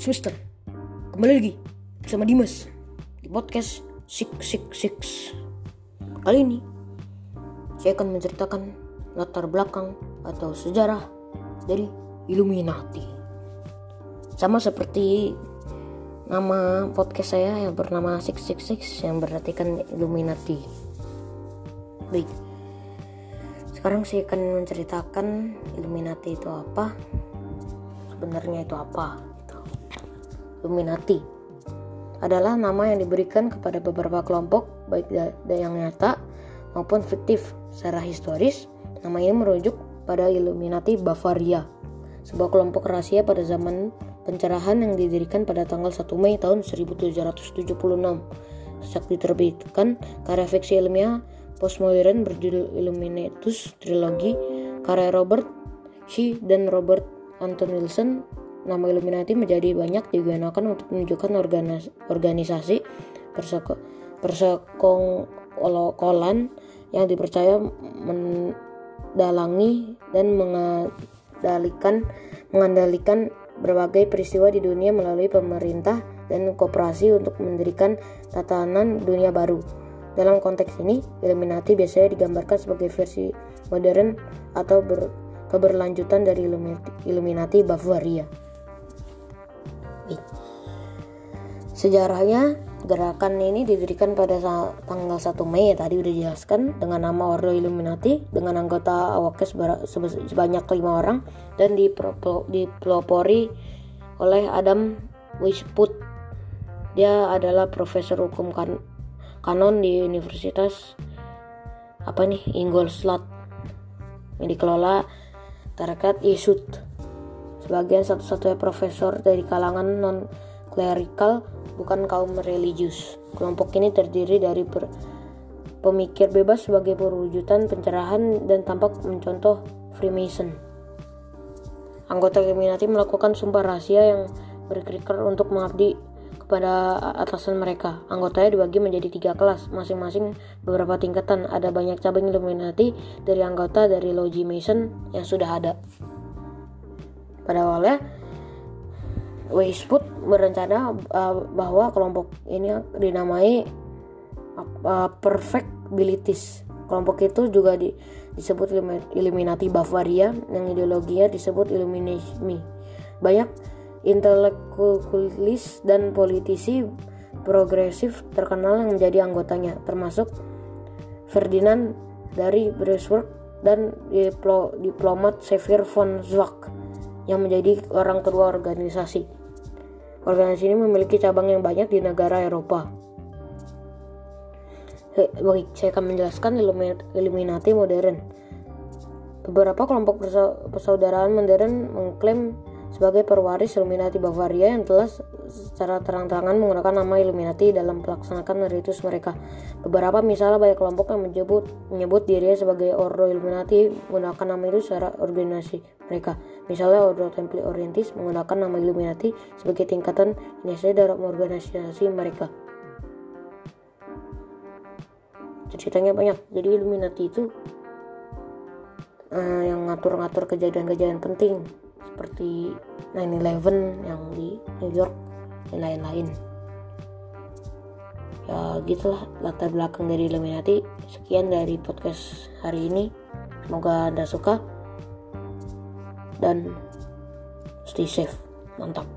semester Kembali lagi bersama Dimas Di podcast Six Six Six. Kali ini Saya akan menceritakan latar belakang atau sejarah dari Illuminati. Sama seperti nama podcast saya yang bernama Six Six Six Yang berartikan Illuminati. Baik. Sekarang saya akan menceritakan Illuminati itu apa sebenarnya itu apa. Illuminati adalah nama yang diberikan kepada beberapa kelompok baik yang nyata maupun fiktif. Secara historis nama ini merujuk pada Illuminati Bavaria sebuah kelompok rahasia pada zaman pencerahan yang didirikan pada tanggal 1 Mei tahun 1776 sejak diterbitkan karya fiksi ilmiah postmodern berjudul Illuminatus Trilogy karya Robert Shee dan Robert Anton Wilson nama Illuminati menjadi banyak digunakan untuk menunjukkan organisasi persekongkolan yang dipercaya mendalangi dan mengendalikan mengendalikan berbagai peristiwa di dunia melalui pemerintah dan kooperasi untuk mendirikan tatanan dunia baru. Dalam konteks ini, Illuminati biasanya digambarkan sebagai versi modern atau ber, keberlanjutan dari Illuminati Bavaria. Sejarahnya, gerakan ini didirikan pada tanggal 1 Mei tadi udah dijelaskan dengan nama Ordo Illuminati dengan anggota awaknya sebanyak lima orang dan dipelopori oleh Adam Weishaupt. Dia adalah profesor hukum kan kanon di Universitas apa nih Ingolstadt yang dikelola Tarekat Yesud sebagian satu-satunya profesor dari kalangan non klerikal bukan kaum religius kelompok ini terdiri dari pemikir bebas sebagai perwujudan pencerahan dan tampak mencontoh Freemason anggota Illuminati melakukan sumpah rahasia yang berkerikar untuk mengabdi kepada atasan mereka. Anggotanya dibagi menjadi tiga kelas, masing-masing beberapa tingkatan. Ada banyak cabang Illuminati dari anggota dari Logi Mason yang sudah ada. Pada awalnya, Weishaupt berencana uh, bahwa kelompok ini dinamai uh, Perfect Abilities. Kelompok itu juga di, disebut Illuminati Bavaria yang ideologinya disebut Illuminisme. Banyak intelektualis dan politisi progresif terkenal yang menjadi anggotanya, termasuk Ferdinand dari Brunswick dan diplo, diplomat Xavier von Zwack yang menjadi orang kedua organisasi. Organisasi ini memiliki cabang yang banyak di negara Eropa. Baik, saya akan menjelaskan Illuminati modern. Beberapa kelompok persaudaraan modern mengklaim sebagai perwaris Illuminati Bavaria yang telah secara terang-terangan menggunakan nama Illuminati dalam melaksanakan ritus mereka. Beberapa misalnya banyak kelompok yang menyebut menyebut dirinya sebagai Ordo Illuminati menggunakan nama itu secara organisasi mereka. Misalnya Ordo Templi Orientis menggunakan nama Illuminati sebagai tingkatan inisiasi dalam organisasi mereka. Ceritanya banyak. Jadi Illuminati itu uh, yang ngatur-ngatur kejadian-kejadian penting seperti 9/11 yang di New York dan lain-lain. Ya gitulah latar belakang dari Illuminati. Sekian dari podcast hari ini. Semoga anda suka. Dan stay safe. Mantap